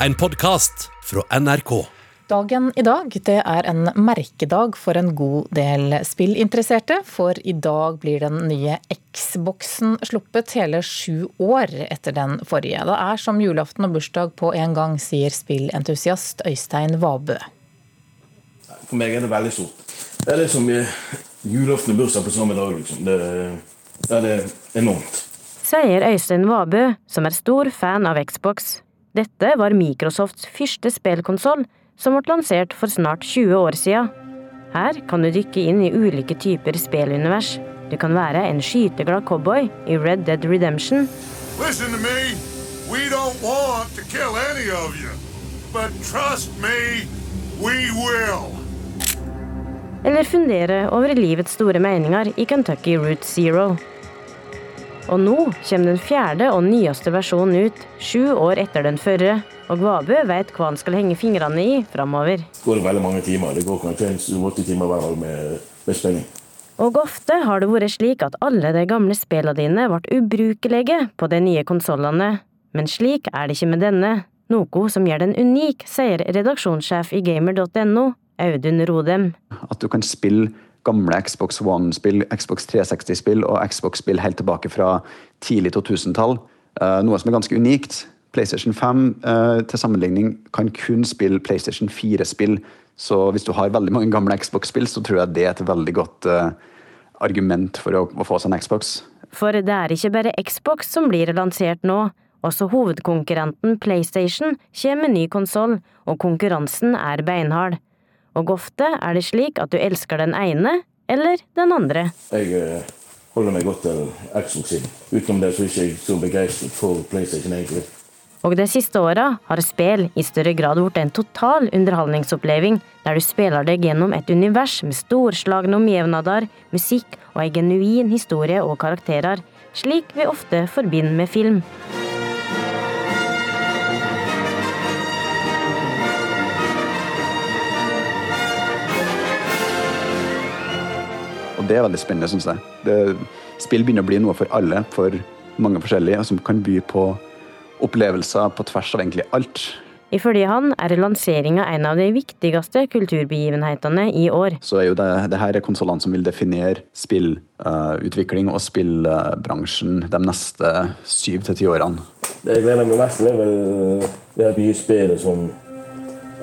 en podkast fra NRK. Dagen i dag det er en merkedag for en god del spillinteresserte, for i dag blir den nye Xboxen sluppet hele sju år etter den forrige. Det er som julaften og bursdag på en gang, sier spillentusiast Øystein Vabø. For meg er det veldig stort. Det er liksom julaften og bursdag på samme dag. Liksom. Det, det er enormt. Sier Øystein Vabø, som er stor fan av Xbox. Dette var Microsofts første spillkonsoll, som ble lansert for snart 20 år siden. Her kan du dykke inn i ulike typer spillunivers. Du kan være en skyteglad cowboy i Red Dead Redemption. You. Me. Eller fundere over livets store meninger i Kentucky Route Zero. Og nå kommer den fjerde og nyeste versjonen ut, sju år etter den førre. Og Vabø vet hva han skal henge fingrene i framover. Det går veldig mange timer. Det går kanskje 7-8 timer hver dag med, med spenning. Og ofte har det vært slik at alle de gamle spillene dine ble ubrukelige på de nye konsollene. Men slik er det ikke med denne, noe som gjør den unik, sier redaksjonssjef i gamer.no, Audun Rodem. At du kan spille gamle Xbox One-spill, Xbox 360-spill og Xbox-spill helt tilbake fra tidlig 2000-tall. Uh, noe som er ganske unikt. PlayStation 5 uh, eh, til sammenligning kan kun spille PlayStation 4-spill. Så hvis du har veldig mange gamle Xbox-spill, så tror jeg det er et veldig godt uh, argument for å få seg en Xbox. For det er ikke bare Xbox som blir lansert nå. Også hovedkonkurrenten PlayStation kommer med ny konsoll, og konkurransen er beinhard og ofte er det slik at du elsker den ene eller den andre. Jeg eh, holder meg godt til Xbox sin. Utenom det så er jeg ikke så begeistret for PlayStation egentlig. Og de siste åra har spill i større grad blitt en total underholdningsoppleving, der du spiller deg gjennom et univers med storslagne omgivnader, musikk og ei genuin historie og karakterer, slik vi ofte forbinder med film. Det er veldig spennende, syns jeg. Det, spill begynner å bli noe for alle, for mange forskjellige, som kan by på opplevelser på tvers av egentlig alt. Ifølge han er lanseringa en av de viktigste kulturbegivenhetene i år. Så er jo det, det her er konsollene som vil definere spillutvikling uh, og spillbransjen de neste syv til ti årene. Det jeg gleder meg mest til, er vel det nye spillet som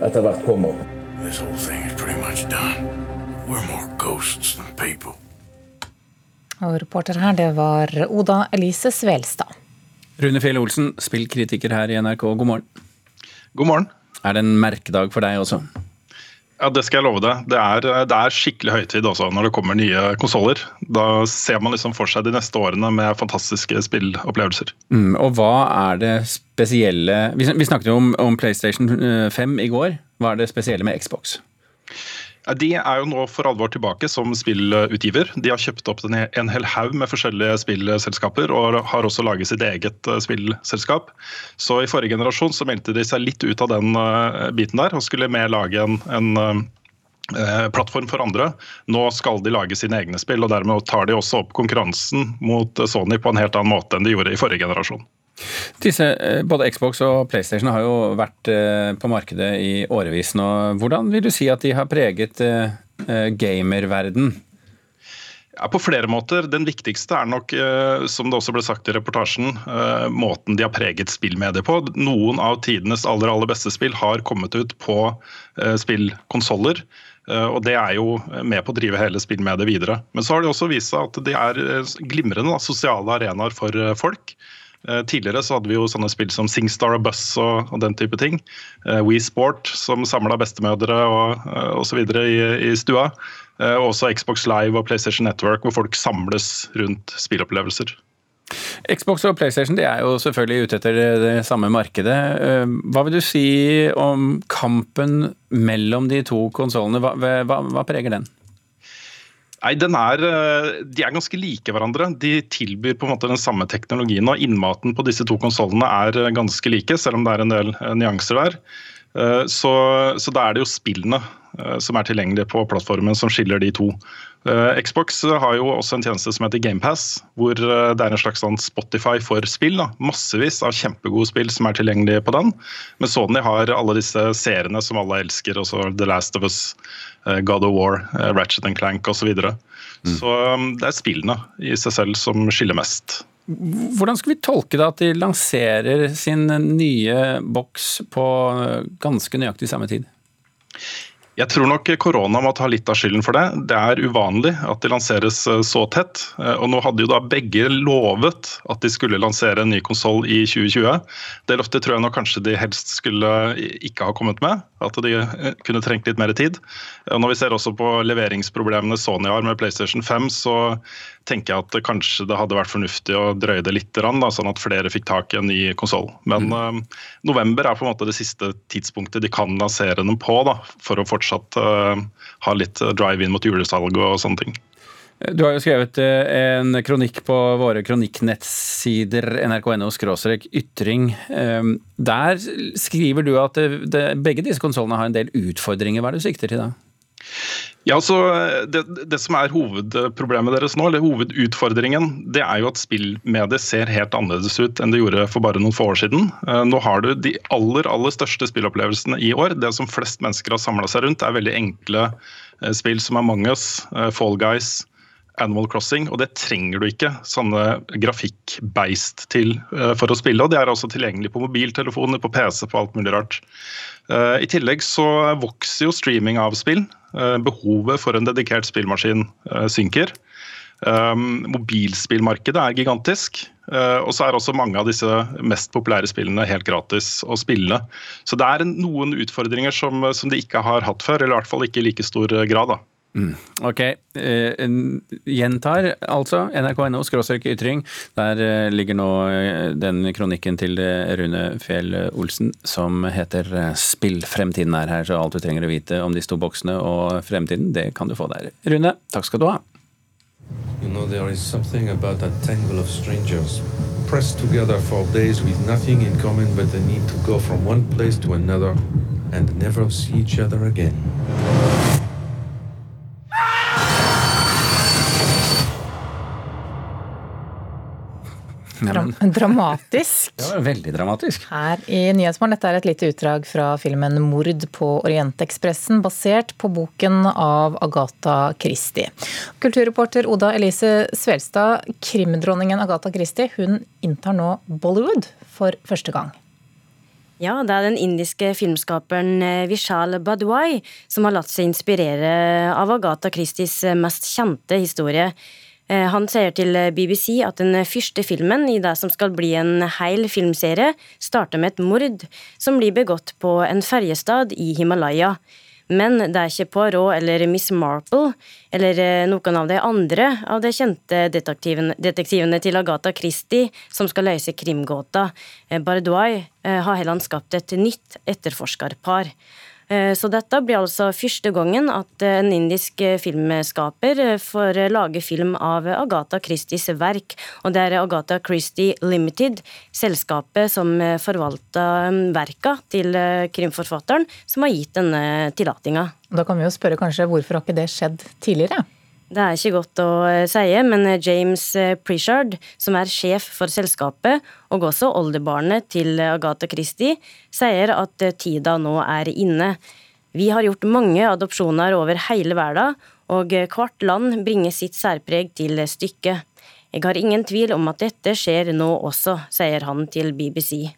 etter hvert kommer. This whole thing is pretty much done. Og reporter her, det var Oda Elise Svelstad. Rune Fjell Olsen, spillkritiker her i NRK, god morgen. God morgen. Er det en merkedag for deg også? Ja, Det skal jeg love deg. Det er, det er skikkelig høytid også når det kommer nye konsoller. Da ser man liksom for seg de neste årene med fantastiske spillopplevelser. Mm, og hva er det spesielle Vi, snakket jo om, om PlayStation 5 eh, i går. Hva er det spesielle med Xbox? De er jo nå for alvor tilbake som spillutgiver. De har kjøpt opp en hel haug med forskjellige spillselskaper og har også laget sitt eget eh, spillselskap. Så i forrige generasjon så meldte de seg litt ut av den eh, biten der og skulle mer lage en, en eh, plattform for andre. Nå skal de lage sine egne spill, og dermed tar de også opp konkurransen mot Sony på en helt annen måte enn de gjorde i forrige generasjon. Disse, eh, både Xbox og PlayStation har jo vært eh, på markedet i årevis nå. Hvordan vil du si at de har preget eh, gamerverden? Ja, på flere måter. Den viktigste er nok, som det også ble sagt i reportasjen, måten de har preget spillmediet på. Noen av tidenes aller aller beste spill har kommet ut på spillkonsoller. Og Det er jo med på å drive hele spillmediet videre. Men så har det også vist seg at de er glimrende sosiale arenaer for folk. Eh, tidligere så hadde vi jo sånne spill som Singstar og Buss og, og den type ting. Uh, We Sport som samla bestemødre og uh, osv. I, i stua. Og også Xbox Live og PlayStation Network hvor folk samles rundt spillopplevelser. Xbox og PlayStation de er jo selvfølgelig ute etter det samme markedet. Hva vil du si om kampen mellom de to konsollene? Hva, hva, hva preger den? Nei, er, eh, De er ganske like hverandre. De tilbyr på en måte den samme teknologien. og Innmaten på disse to konsollene er eh, ganske like, selv om det er en del eh, nyanser der. Så, så da er det jo spillene som er tilgjengelige på plattformen som skiller de to. Uh, Xbox har jo også en tjeneste som heter GamePass, hvor uh, det er en slags sånn Spotify for spill. Da. Massevis av kjempegode spill som er tilgjengelige på den. Men Sony har alle disse seriene som alle elsker, også The Last of Us, uh, God of War, Ratchet and Clank osv. Så, videre. mm. så um, det er spillene i seg selv som skiller mest. Hvordan skal vi tolke det at de lanserer sin nye boks på ganske nøyaktig samme tid? Jeg tror nok korona må ta litt av skylden for det. Det er uvanlig at de lanseres eh, så tett. Eh, og nå hadde jo da begge lovet at de skulle lansere en ny konsoll i 2020. Det løftet tror jeg nok kanskje de helst skulle ikke ha kommet med. At de eh, kunne trengt litt mer tid. Og når vi ser også på leveringsproblemene Sony har med PlayStation 5, så tenker jeg at kanskje det hadde vært fornuftig å drøye det litt, da, sånn at flere fikk tak i en ny konsoll. Men mm. uh, november er på en måte det siste tidspunktet de kan lansere den på, da, for å fortsatt uh, ha litt drive-in mot julesalg og sånne ting. Du har jo skrevet eh, en kronikk på våre kronikknettsider nrk.no ytring. Ehm, der skriver du at det, det, begge disse konsollene har en del utfordringer. Hva er det du sikter til da? Ja, så det, det, som er hovedproblemet deres nå, eller hovedutfordringen, det er jo at spillmediet ser helt annerledes ut enn det gjorde for bare noen få år siden. Eh, nå har du de aller aller største spillopplevelsene i år. Det som flest mennesker har samla seg rundt, er veldig enkle eh, spill som Among us, eh, Fall Guys, Animal Crossing, og det trenger du ikke sånne grafikkbeist til for å spille. og Det er også tilgjengelig på mobiltelefoner, på PC, på alt mulig rart. I tillegg så vokser jo streaming av spill. Eh, behovet for en dedikert spillmaskin eh, synker. Mobilspillmarkedet er gigantisk. Og så er også mange av disse mest populære spillene helt gratis å spille. Så det er noen utfordringer som, som, de ikke har hatt før, eller i hvert fall ikke i like stor grad. da. Mm. Ok. Eh, gjentar altså nrk.no skråstrek ytring. Der eh, ligger nå eh, den kronikken til eh, Rune Fjell Olsen som heter eh, 'Spill fremtiden er her', så alt du trenger å vite om de to boksene og fremtiden, det kan du få der. Rune, takk skal du ha. You know, there is something about that tangle of strangers pressed together for days with nothing in common but the need to go from one place to another and never see each other again. Dram dramatisk. ja, veldig dramatisk. Her i Nyhetsmorgen. Dette er et lite utdrag fra filmen 'Mord på Orientekspressen', basert på boken av Agatha Christie. Kulturreporter Oda Elise Svelstad, krimdronningen Agatha Christie, hun inntar nå Bollywood for første gang. Ja, det er den indiske filmskaperen eh, Vishal Badwai som har latt seg inspirere av Agatha Christies eh, mest kjente historie. Eh, han sier til BBC at den første filmen i det som skal bli en heil filmserie, starter med et mord som blir begått på en ferjestad i Himalaya. Men det er ikke Poirot eller Miss Marple eller eh, noen av de andre av de kjente detektivene til Agatha Christie som skal løse krimgåta. Bardoi Bardouai har heller skapt et nytt etterforskerpar. Eh, så dette blir altså første gangen at en indisk filmskaper eh, får lage film av Agatha Christies verk. Og det er Agatha Christie Limited, selskapet som forvalter mm, verka til eh, krimforfatteren, som har gitt denne tillatinga. Da kan vi jo spørre kanskje hvorfor har ikke det skjedd tidligere? Det er ikke godt å eh, si, men eh, James Prishard, som er sjef for selskapet, og også oldebarnet til Agatha Christie, sier at tida nå er inne. Vi har gjort mange adopsjoner over hele verden, og hvert land bringer sitt særpreg til stykket. Jeg har ingen tvil om at dette skjer nå også, sier han til BBC.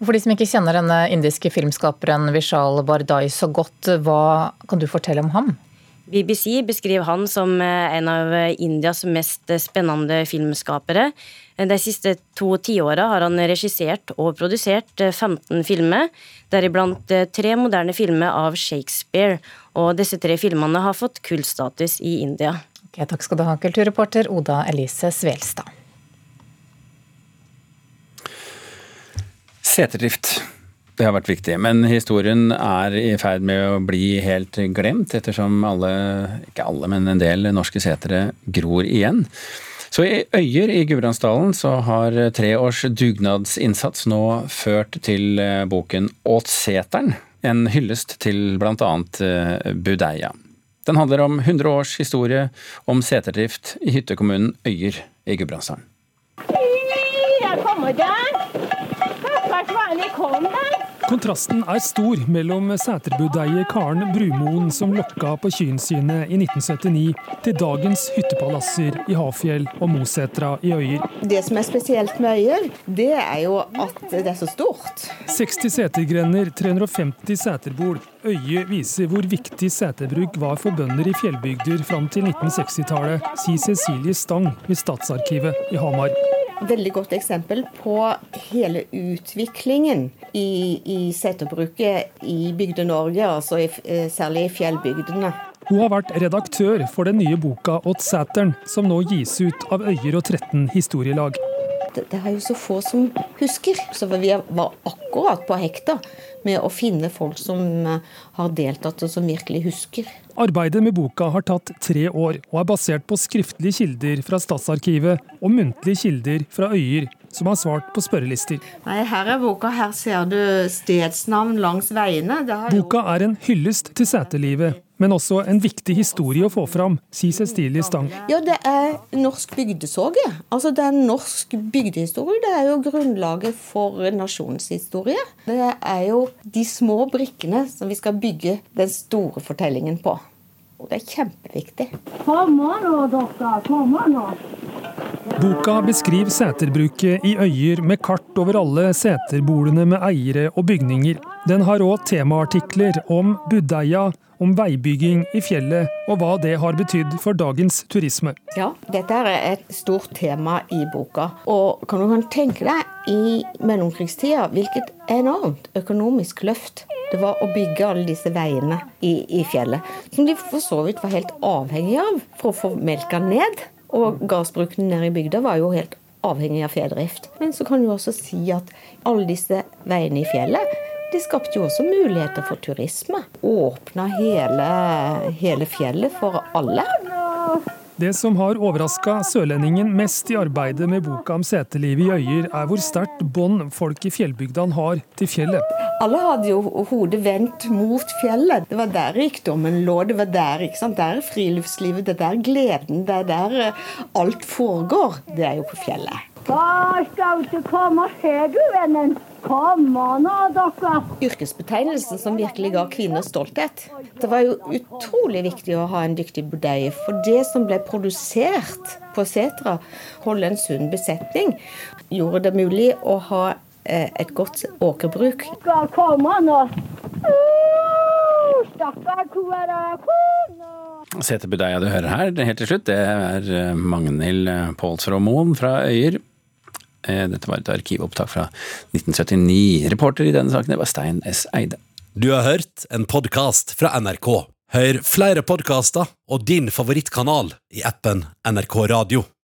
For de som ikke kjenner denne indiske filmskaperen Vishal Bardai så godt, hva kan du fortelle om ham? BBC beskriver han som eh, en av Indias mest spennende filmskapere. De siste to tiåra har han regissert og produsert 15 eh, filmer, deriblant eh, tre moderne filmer av Shakespeare. Og disse tre filmene har fått kultstatus i India. Okay, takk skal du ha, kulturreporter Oda Elise Svelstad. Seterdrift. Det har vært viktig, men historien er i ferd med å bli helt glemt, ettersom alle, ikke alle, men en del norske setere gror igjen. Så i Øyer i Gudbrandsdalen så har tre års dugnadsinnsats nå ført til eh, boken Åtseteren, en hyllest til bl.a. Eh, Budeia. Den handler om 100 års historie om seterdrift i hyttekommunen Øyer i Gudbrandsdalen. Jeg kommer der! Stakkars det kom der! Kontrasten er stor mellom seterbudeiet Karen Brumoen som lokka på Kynsynet i 1979, til dagens hyttepalasser i Hafjell og Mosetra i Øyer. Det som er spesielt med Øyer, det er jo at det er så stort. 60 setergrender, 350 seterbol. Øye viser hvor viktig seterbruk var for bønder i fjellbygder fram til 1960-tallet, sier Cecilie Stang ved Statsarkivet i Hamar. Veldig godt eksempel på hele utviklingen i, i seterbruket i Bygde-Norge, altså i, eh, særlig i fjellbygdene. Hun har vært redaktør for den nye boka Åt Sæteren, som nå gis ut av Øyer og 13 historielag. Det, det er jo så få som husker, så vi var akkurat på hekta med å finne folk som eh, har deltatt og som virkelig husker. Arbeidet med boka har tatt tre år, og er basert på skriftlige kilder fra Statsarkivet og muntlige kilder fra Øyer, som har svart på spørrelister. Nei, her er boka. Her ser du stedsnavn langs veiene. Det har Boka er en hyllest til seterlivet, men også en viktig historie å få fram, sier Cecilie Stang. Ja, det er norsk bygdesorg. Altså det er norsk bygdehistorie. Det er jo grunnlaget for nasjonens historie. Det er jo de små brikkene som vi skal bygge den store fortellingen på. Og det er kjempeviktig. Kom nå, dere. Kom nå. Boka beskriver seterbruket i Øyer med kart over alle seterbolene med eiere og bygninger. Den har òg temaartikler om budeia, om veibygging i fjellet og hva det har betydd for dagens turisme. Ja, dette er et stort tema i boka. Og kan du tenke deg, i mellomkrigstida, hvilket enormt økonomisk løft det var å bygge alle disse veiene i, i fjellet. Som de for så vidt var helt avhengige av for å få melka ned. Og gardsbruken nede i bygda var jo helt avhengig av fedrift. Men så kan du også si at alle disse veiene i fjellet de skapte jo også muligheter for turisme. Åpna hele, hele fjellet for alle. Det som har overraska sørlendingen mest i arbeidet med boka om setelivet i Øyer, er hvor sterkt bånd folk i fjellbygdene har til fjellet. Alle hadde jo hodet vendt mot fjellet. Det var der rikdommen lå. Det var der ikke sant? Der er friluftslivet, det er der gleden, det er der eh, alt foregår. Det er jo på fjellet. Da skal du komme og se, du, vennen. Yrkesbetegnelsen som virkelig ga kvinner stolthet. Det var jo utrolig viktig å ha en dyktig budeie, for det som ble produsert på setra, holde en sunn besetning, gjorde det mulig å ha eh, et godt åkerbruk. Seterbudeia du hører her, helt til slutt, det er eh, Magnhild Pålsrå Moen fra Øyer. Eh, Dette var et arkivopptak fra 1979. Reporter i denne saken var Stein S. Eide. Du har hørt en podkast fra NRK. Hør flere podkaster og din favorittkanal i appen NRK Radio.